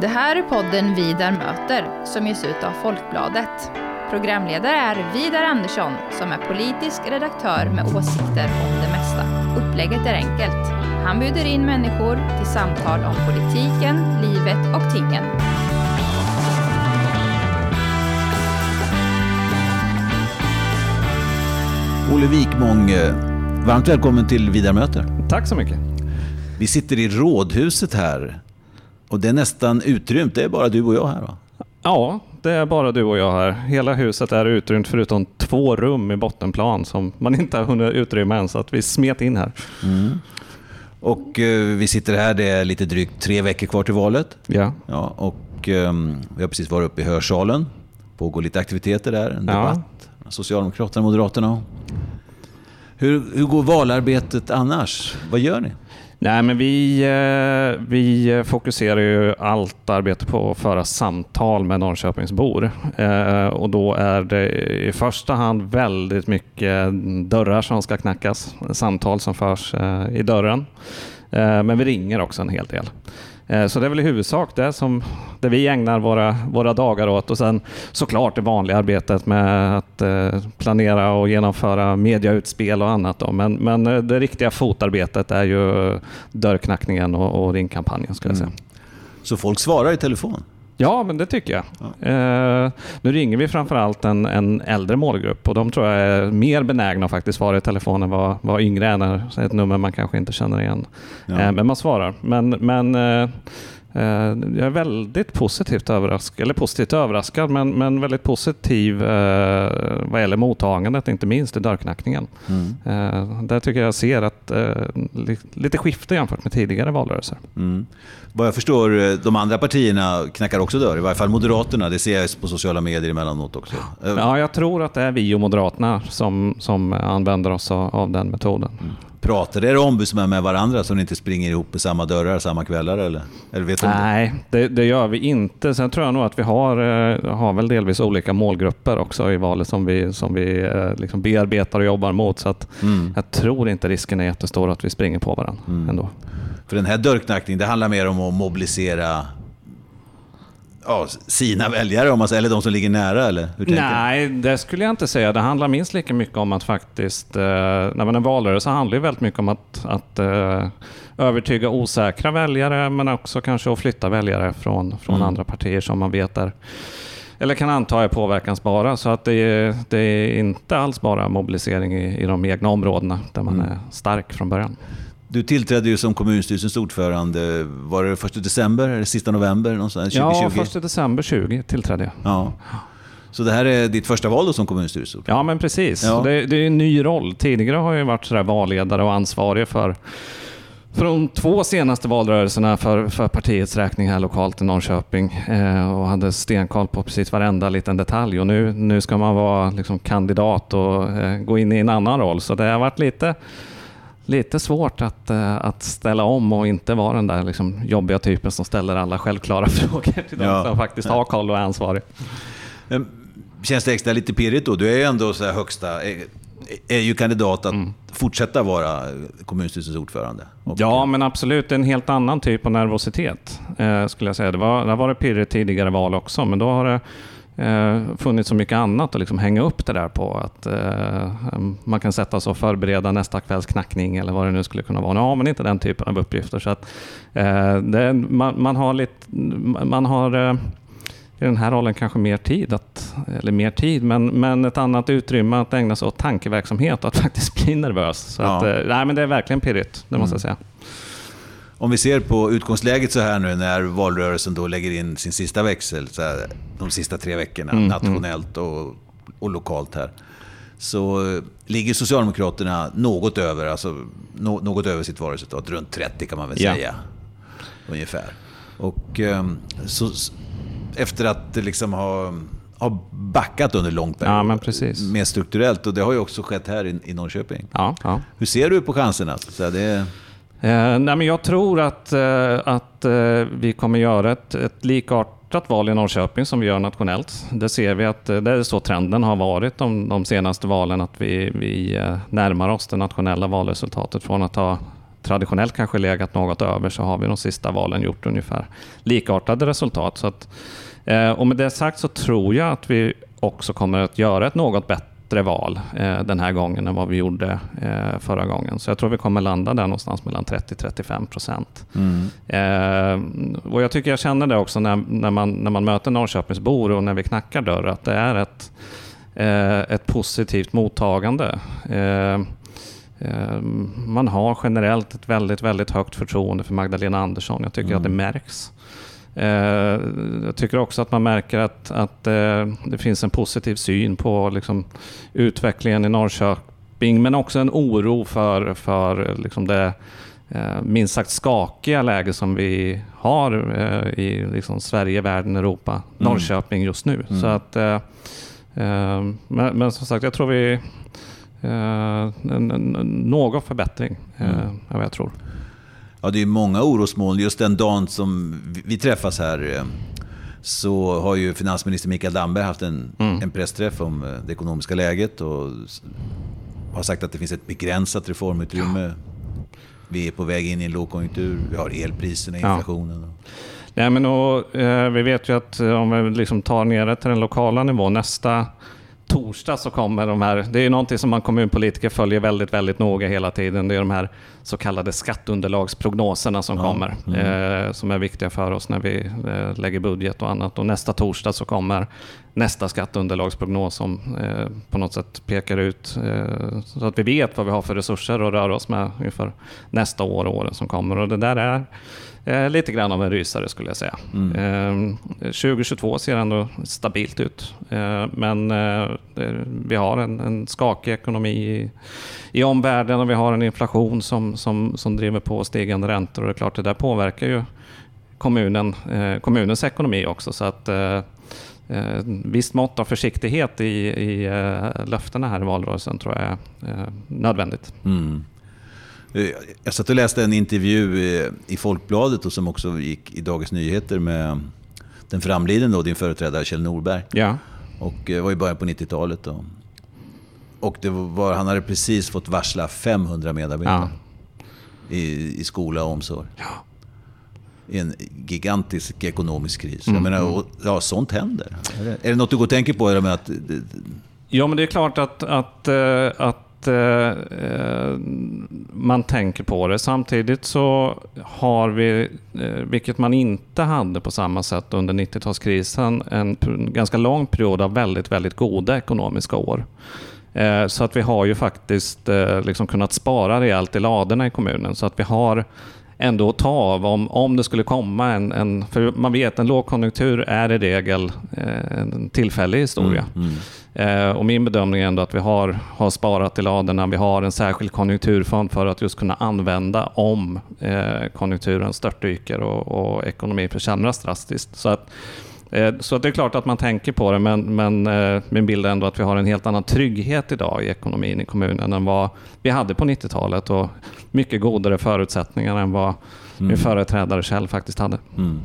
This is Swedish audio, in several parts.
Det här är podden Vidar möter som ges ut av Folkbladet. Programledare är Vidar Andersson som är politisk redaktör med åsikter om det mesta. Upplägget är enkelt. Han bjuder in människor till samtal om politiken, livet och tingen. Olle Wikmång, varmt välkommen till Vidar möter. Tack så mycket. Vi sitter i rådhuset här och det är nästan utrymt. Det är bara du och jag här va? Ja, det är bara du och jag här. Hela huset är utrymt förutom två rum i bottenplan som man inte har hunnit utrymma än, så att vi smet in här. Mm. Och eh, vi sitter här, det är lite drygt tre veckor kvar till valet. Ja. Ja, och eh, vi har precis varit uppe i hörsalen. Pågår lite aktiviteter där, en Ja. debatt. Socialdemokraterna och Moderaterna. Hur, hur går valarbetet annars? Vad gör ni? Nej, men vi, eh, vi fokuserar ju allt arbete på att föra samtal med Norrköpingsbor. Eh, och då är det i första hand väldigt mycket dörrar som ska knackas, samtal som förs eh, i dörren. Men vi ringer också en hel del. Eh, så det är väl i huvudsak det som det vi ägnar våra, våra dagar åt. Och sen såklart det vanliga arbetet med att eh, planera och genomföra mediautspel och annat. Då. Men, men eh, det riktiga fotarbetet är ju dörrknackningen och, och ringkampanjen skulle jag säga. Mm. Så folk svarar i telefon? Ja, men det tycker jag. Eh, nu ringer vi framförallt en, en äldre målgrupp och de tror jag är mer benägna att faktiskt svara i telefon än vad, vad yngre är när ett nummer man kanske inte känner igen. Ja. Eh, men man svarar. Men, men eh, jag är väldigt positivt överraskad, eller positivt överraskad, men, men väldigt positiv eh, vad gäller mottagandet, inte minst i dörrknackningen. Eh, där tycker jag ser att eh, li, lite skifte jämfört med tidigare valrörelser. Mm. Vad jag förstår, eh, de andra partierna knackar också dörr. I varje fall Moderaterna. Det ser jag på sociala medier emellanåt också. Eh, Ja, jag tror att det är vi och Moderaterna som, som använder oss av, av den metoden. Pratar era ombudsmän med varandra så ni inte springer ihop med samma dörrar samma kvällar? Eller, eller vet? Nej, det, det gör vi inte. Sen tror jag nog att vi har, eh, har väl delvis olika målgrupper också i valet som vi, som vi eh, liksom bearbetar och jobbar mot. Så att Mm. jag tror inte risken är jättestor att vi springer på varandra ändå. För den här dörrknackningen, det handlar mer om att mobilisera ja, sina väljare, om man säger, eller de som ligger nära? Eller? Hur tänker du? Nej, det skulle jag inte säga. Det handlar minst lika mycket om att faktiskt... Eh, när man är valrörelse handlar det väldigt mycket om att, att eh, övertyga osäkra väljare men också kanske att flytta väljare från, från Mm. andra partier som man vet är eller kan anta är påverkansbara. Så att det, är, det är inte alls bara mobilisering i, i de egna områdena där man Mm. är stark från början. Du tillträdde ju som kommunstyrelsens ordförande, var det 1 december eller sista november? Någonstans, 2020? Ja, 1 december 20 tillträdde jag. Ja. Så det här är ditt första val då som kommunstyrelseordförande? Ja, men precis. Ja. Det, det är en ny roll. Tidigare har jag varit sådär valledare och ansvarig för, för de två senaste valrörelserna för, för partiets räkning här lokalt i Norrköping eh, och hade stenkoll på precis varenda liten detalj. Och nu, nu ska man vara liksom kandidat och eh, gå in i en annan roll. Så det har varit lite, lite svårt att, eh, att ställa om och inte vara den där liksom jobbiga typen som ställer alla självklara frågor till de Ja. som faktiskt har koll och är ansvarig. Känns det extra lite pirrigt då? Du är ju ändå så här högsta, är, är ju kandidat att Mm. fortsätta vara kommunstyrelsens ordförande. Ja, men absolut en helt annan typ av nervositet eh, skulle jag säga. Det, var, det har varit pirrigt tidigare val också, men då har det eh, funnits så mycket annat att liksom hänga upp det där på. Att eh, man kan sätta sig och förbereda nästa kvälls knackning eller vad det nu skulle kunna vara. Nu har man inte den typen av uppgifter. Så att, eh, det, man, man har lite... Man har... Eh, i den här rollen kanske mer tid, att, eller mer tid, men, men ett annat utrymme att ägna sig åt tankeverksamhet och att faktiskt bli nervös. Så Ja. att, eh, nej, men det är verkligen pirrigt, det måste jag säga. Om vi ser på utgångsläget så här nu när valrörelsen då lägger in sin sista växel, så här, de sista tre veckorna, Mm, nationellt och, och lokalt här. Så eh, ligger Socialdemokraterna något över, alltså, nå, något över sitt valresultat, runt 30 kan man väl Ja. säga. Ungefär. Och ehm, så, efter att liksom ha, ha backat under lång period, Ja, mer strukturellt, och det har ju också skett här i, i Norrköping. Ja, ja. Hur ser du på chanserna? Så det, Eh, nej, men jag tror att, eh, att eh, vi kommer göra ett, ett likartat val i Norrköping som vi gör nationellt. Det ser vi att eh, det är så trenden har varit de, de senaste valen, att vi, vi eh, närmar oss det nationella valresultatet från att ha traditionellt kanske legat något över så har vi de sista valen gjort ungefär likartade resultat. Så att, eh, och med det sagt så tror jag att vi också kommer att göra ett något bättre val eh, den här gången än vad vi gjorde eh, förra gången. Så jag tror vi kommer landa där någonstans mellan 30-35 procent. Mm. Eh, och jag tycker jag känner det också när, när, man, när man möter Norrköpingsbor och när vi knackar dörr, att det är ett, ett positivt mottagande. Man har generellt ett väldigt, väldigt högt förtroende för Magdalena Andersson. Jag tycker mm. att det märks. Eh, jag tycker också att man märker att, att eh, det finns en positiv syn på liksom, utvecklingen i Norrköping, men också en oro för, för liksom det eh, minst sagt skakiga läge som vi har i liksom, Sverige, världen, Europa, mm. Norrköping just nu. Mm. Så att, men, men, som sagt, jag tror vi... Någon förbättring, mm. vad jag tror. Ja, det är många orosmoln. Just den dagen som vi träffas här eh, så har ju finansminister Mikael Damberg haft en, mm. en pressträff om eh, det ekonomiska läget och har sagt att det finns ett begränsat reformutrymme. Ja. Vi är på väg in i en lågkonjunktur, vi har elpriserna, inflationen. Ja. Nej, men och, eh, vi vet ju att om vi liksom tar ner det till den lokala nivån, nästa torsdag så kommer de här, det är någonting som man kommunpolitiker följer väldigt, väldigt noga hela tiden. Det är de här så kallade skatteunderlagsprognoserna som ja. kommer, mm. eh, som är viktiga för oss när vi eh, lägger budget och annat. Och nästa torsdag så kommer nästa skatteunderlagsprognos som eh, på något sätt pekar ut eh, så att vi vet vad vi har för resurser att röra oss med inför nästa år och åren som kommer. Och det där är Eh, lite grann av en rysare skulle jag säga. Mm. Eh, 2022 ser ändå stabilt ut. Eh, men eh, vi har en, en skakig ekonomi i, i omvärlden och vi har en inflation som, som, som driver på stigande räntor. Och det är klart, det där påverkar ju kommunen, eh, kommunens ekonomi också. Så att eh, visst mått av försiktighet i, i löftena här i valrörelsen tror jag är nödvändigt. Mm. Eh, jag satt och läste en intervju i Folkbladet och som också gick i Dagens Nyheter med den framliden då, din företrädare Kjell Norberg. Ja. Och det eh, var i början på 90-talet. Och det var, han hade precis fått varsla 500 medarbetare ja. i, i skola och omsorg. Ja. I en gigantisk ekonomisk kris. Mm. Jag menar, och, ja, sånt händer. Är det, är det något du går och tänker på? Med att, Ja, men det är klart att, att, eh, att eh, eh, man tänker på det. Samtidigt så har vi, eh, vilket man inte hade på samma sätt under 90-talskrisen, en ganska lång period av väldigt, väldigt goda ekonomiska år. Eh, så att vi har ju faktiskt eh, liksom kunnat spara rejält i ladorna i kommunen. Så att vi har ändå att ta av om, om det skulle komma en, en... För man vet, en lågkonjunktur är i regel eh, en tillfällig historia. Mm, mm. Eh, och min bedömning är ändå att vi har, har sparat i ladorna. Vi har en särskild konjunkturfond för att just kunna använda om eh, konjunkturen störtdyker och, och ekonomin försämras drastiskt. Så att, så det är klart att man tänker på det, men, men eh, min bild är ändå att vi har en helt annan trygghet idag i ekonomin i kommunen än vad vi hade på 90-talet och mycket godare förutsättningar än vad mm. min företrädare själv faktiskt hade. Mm.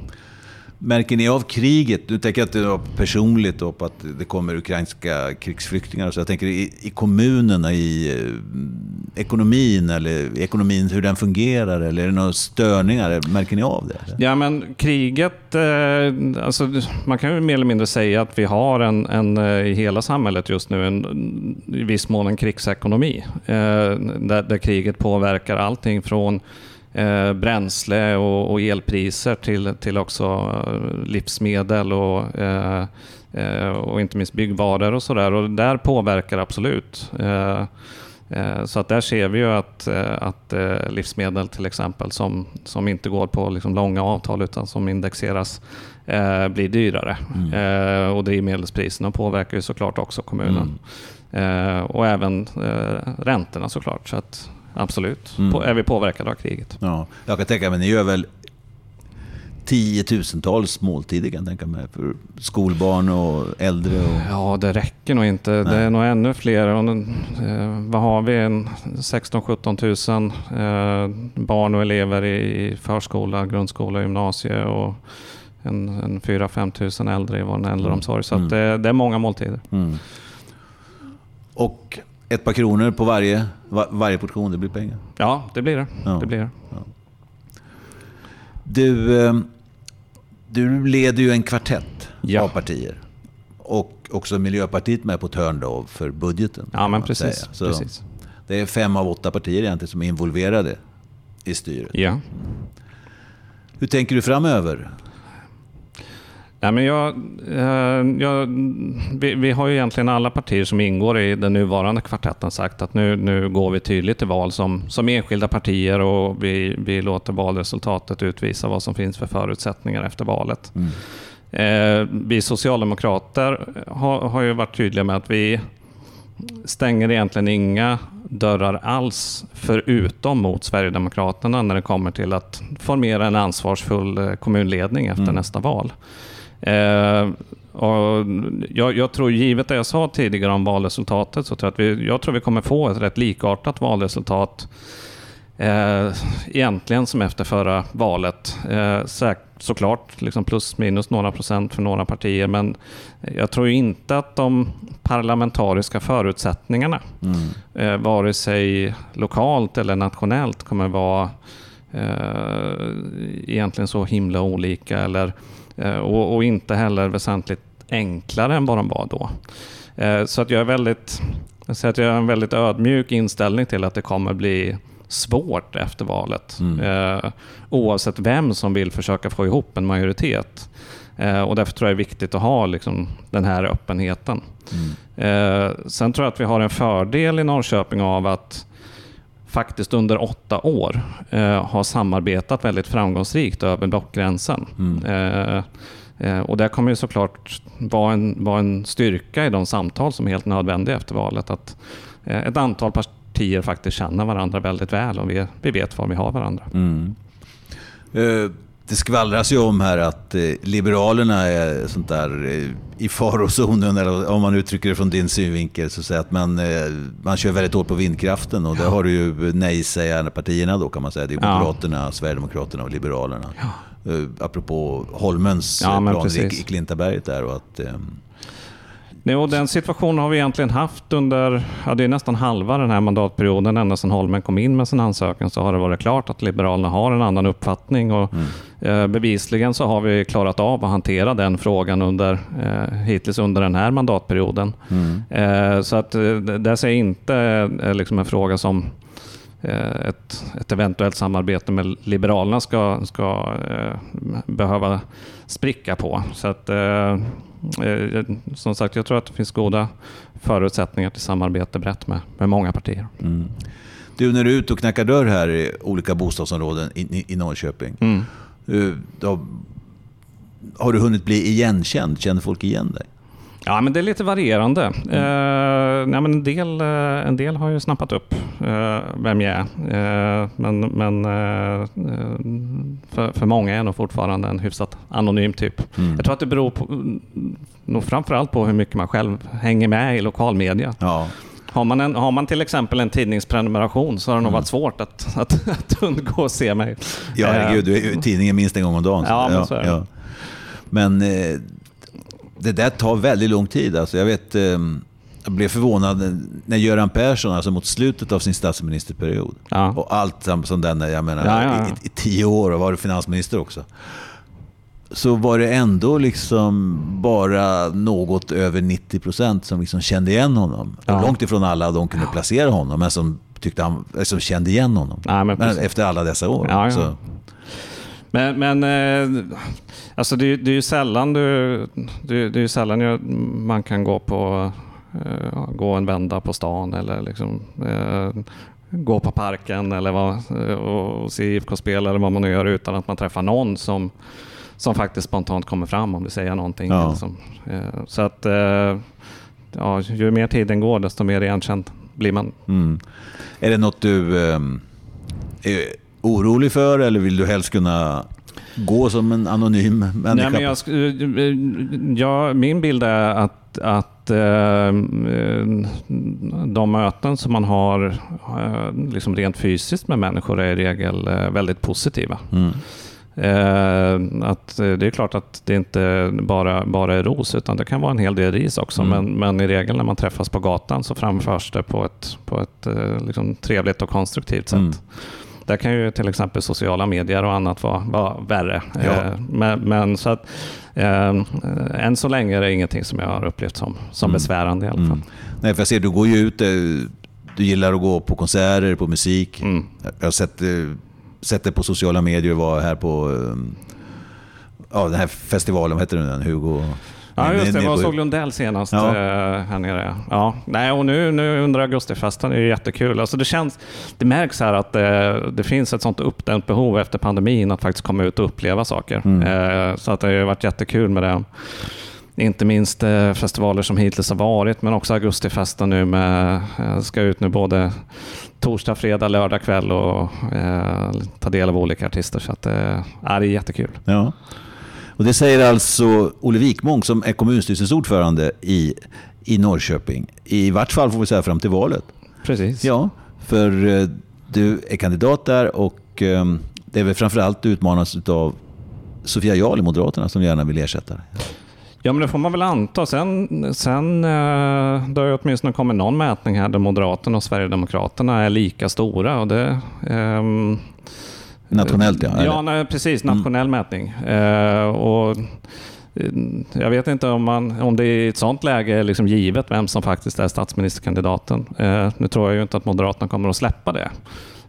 Märker ni av kriget? Nu tänker jag inte personligt då på att det kommer ukrainska krigsflyktingar. Så jag tänker i, i kommunerna, i eh, ekonomin eller ekonomin, hur den fungerar. Eller är det några störningar? Märker ni av det? Ja, men kriget, eh, alltså, man kan ju mer eller mindre säga att vi har en, en eh, i hela samhället just nu en, i viss mån en krigsekonomi. Eh, där, där kriget påverkar allting från eh, bränsle och, och, elpriser till, till också eh, livsmedel och, eh, eh, och inte minst byggvaror och sådär. Och där påverkar absolut. Eh, eh, så att där ser vi ju att, att livsmedel till exempel som, som inte går på liksom långa avtal utan som indexeras blir dyrare. Mm. och drivmedelspriserna påverkar ju såklart också kommunen. Mm. och även räntorna såklart. Så att, Absolut. Mm. Är vi påverkade av kriget. Ja, jag kan tänka mig, ni gör väl tiotusentals måltider kan jag tänka mig. För skolbarn och äldre. Och... Ja, det räcker nog inte. Nej. Det är nog ännu fler. Eh, vad har vi? 16-17 000 eh, barn och elever i förskola, grundskola, gymnasie och en, en 4-5 000 äldre i vår äldreomsorg. Så mm. det, det, är många måltider. Mm. Och ett par kronor på varje, var, varje portion, det blir pengar. Ja, det blir det. Ja. det, blir det. Du, eh, du leder ju en kvartett Ja. av partier. Och också Miljöpartiet med på ett hörn då för budgeten. Ja, men precis. precis. Det är fem av åtta partier egentligen som är involverade i styret. Ja. Hur tänker du framöver? Ja, men jag, eh, jag, vi, vi har ju egentligen alla partier som ingår i den nuvarande kvartetten sagt att nu, nu går vi tydligt till val som, som enskilda partier och vi, vi låter valresultatet utvisa vad som finns för förutsättningar efter valet. Eh, vi socialdemokrater har, har ju varit tydliga med att vi stänger egentligen inga dörrar alls förutom mot Sverigedemokraterna när det kommer till att formera en ansvarsfull eh, kommunledning efter nästa val. Eh, och jag, jag tror, givet det jag sa tidigare om valresultatet, så tror jag, att vi, jag tror vi kommer få ett rätt likartat valresultat Eh, egentligen som efter förra valet. Eh, säk- såklart liksom plus minus några procent för några partier, men jag tror inte att de parlamentariska förutsättningarna, eh, vare sig lokalt eller nationellt, kommer vara eh, egentligen så himla olika eller, och, och inte heller väsentligt enklare än vad de var då. Eh, så att jag är väldigt, säger att jag har en väldigt ödmjuk inställning till att det kommer bli svårt efter valet. Eh, oavsett vem som vill försöka få ihop en majoritet. Eh, och därför tror jag det är viktigt att ha liksom, den här öppenheten. Eh, sen tror jag att vi har en fördel i Norrköping av att faktiskt under åtta år eh, har samarbetat väldigt framgångsrikt över blockgränsen. Eh, eh, och det kommer ju såklart vara en, vara en styrka i de samtal som är helt nödvändiga efter valet. Att eh, ett antal partier faktiskt känner varandra väldigt väl och vi, vi vet var vi har varandra. Mm. Det skvallras ju om här att eh, Liberalerna är sånt där eh, i farozonen, eller om man uttrycker det från din synvinkel, så att att man, eh, man kör väldigt hårt på vindkraften och där har du ju nej-sägarna-partierna då kan man säga. Det är Ja. Moderaterna, Sverigedemokraterna och Liberalerna. Eh, Apropå Holmens Ja, plan i, Klintaberget där och att... eh, och den situationen har vi egentligen haft under, ja, det är nästan halva den här mandatperioden. Ända sedan Holmen kom in med sin ansökan så har det varit klart att Liberalerna har en annan uppfattning. Och, eh, bevisligen så har vi klarat av att hantera den frågan under, eh, hittills under den här mandatperioden. Eh, så att eh, det ser jag inte är liksom en fråga som eh, ett, ett eventuellt samarbete med Liberalerna ska, ska eh, behöva spricka på. Så att, eh, eh, som sagt, jag tror att det finns goda förutsättningar till samarbete brett med, med många partier. mm. Du, när du är ute och knackar dörr här i olika bostadsområden i, i, i Norrköping, Mm. eh, då, har du hunnit bli igenkänd? Känner folk igen dig? Ja, men det är lite varierande. Eh, nej, men en, del, eh, en del har ju snappat upp eh, vem jag är. Eh, men men eh, eh, för, för många är jag nog fortfarande en hyfsat anonym typ. Jag tror att det beror på, mm, nog framförallt på hur mycket man själv hänger med i lokalmedia. Ja. Har man, en, har man till exempel en tidningsprenumeration så har det nog varit svårt att, att, att undgå att se mig. Ja, herregud, du är ju tidningen minst en gång om dagen. Ja, men så är det. Men eh, det där tar väldigt lång tid. Alltså, jag vet, eh, jag blev förvånad när Göran Persson, alltså mot slutet av sin statsministerperiod, Ja. och allt som den, jag menar, Ja, ja, ja. I, i tio år och var finansminister också. Så var det ändå liksom bara något över 90 procent som liksom kände igen honom. Ja. Långt ifrån alla de kunde placera honom, men som, tyckte han, som kände igen honom. Nej, men men efter alla dessa år. Ja, ja. Men, men eh, alltså det, är- det är ju sällan, du, det, det är sällan jag, man kan gå på eh, gå en vända på stan eller liksom, eh, gå på parken eller vad, och, se IFK-spel eller vad man nu gör utan att man träffar någon som, som faktiskt spontant kommer fram om du säger någonting. Ja. eller som, eh, så att ja, ju mer tiden går desto mer igenkänd blir man. Mm. Är det något du är orolig för eller vill du helst kunna gå som en anonym människa? Nej, men jag, eh, ja, min bild är att, att eh, de möten som man har eh, liksom rent fysiskt med människor är i regel eh, väldigt positiva. Mm. Eh, att det är klart att det inte bara, bara är ros, utan det kan vara en hel del ris också. Mm. Men, men i regel när man träffas på gatan så framförs det på ett, på ett eh, liksom, trevligt och konstruktivt sätt. Mm. Där kan ju till exempel sociala medier och annat vara, vara värre. Ja. Eh, men, men, så att, eh, än så länge är det ingenting som jag har upplevt som, som mm. besvärande i alla fall. Mm. Nej, för jag ser, du går ju ut, eh, du gillar att gå på konserter, på musik. Mm. Jag har sett, sett det på sociala medier, var här på ja, den här festivalen, vad heter den? Hugo... Ja, just det. Jag såg Lundell senast ja. Eh, här nere. Ja. Nej, och nu, nu under augustifesten är det jättekul. Alltså det, känns, det märks här att det, eh, det finns ett sånt uppdämt behov efter pandemin att faktiskt komma ut och uppleva saker. Mm. Eh, så att det har varit jättekul med det. Inte minst festivaler som hittills har varit, men också augustifesten nu med, ska ut nu både torsdag, fredag, lördag kväll och eh, ta del av olika artister. Så att, eh, det är jättekul. Ja. Och det säger alltså Olle Wikmång som är kommunstyrelsens ordförande i, i Norrköping. I vart fall får vi säga fram till valet. Precis. Ja, för eh, du är kandidat där och eh, det är väl framförallt utmanas av Sofia Jarl i Moderaterna som gärna vill ersätta dig. Ja, men det får man väl anta. Sen, sen eh, det har åtminstone kommit någon mätning här där Moderaterna och Sverigedemokraterna är lika stora. Och det, um, Nationellt ja. Ja, nej, precis. Mm. Nationell mm. mätning. Eh, och eh, jag vet inte om, man, om det i ett sånt läge är liksom givet vem som faktiskt är statsministerkandidaten. Eh, nu tror jag ju inte att Moderaterna kommer att släppa det.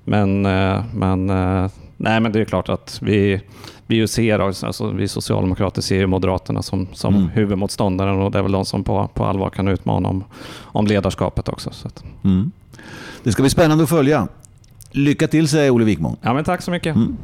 Men, eh, men, eh, nej, men det är klart att vi, vi, ser, alltså, vi socialdemokrater ser Moderaterna som, som mm. huvudmotståndaren och det är väl de som på, på allvar kan utmana om, om ledarskapet också. Mm. Det ska bli spännande att följa. Lycka till säger Olle Wikmång. Ja, men tack så mycket. Mm.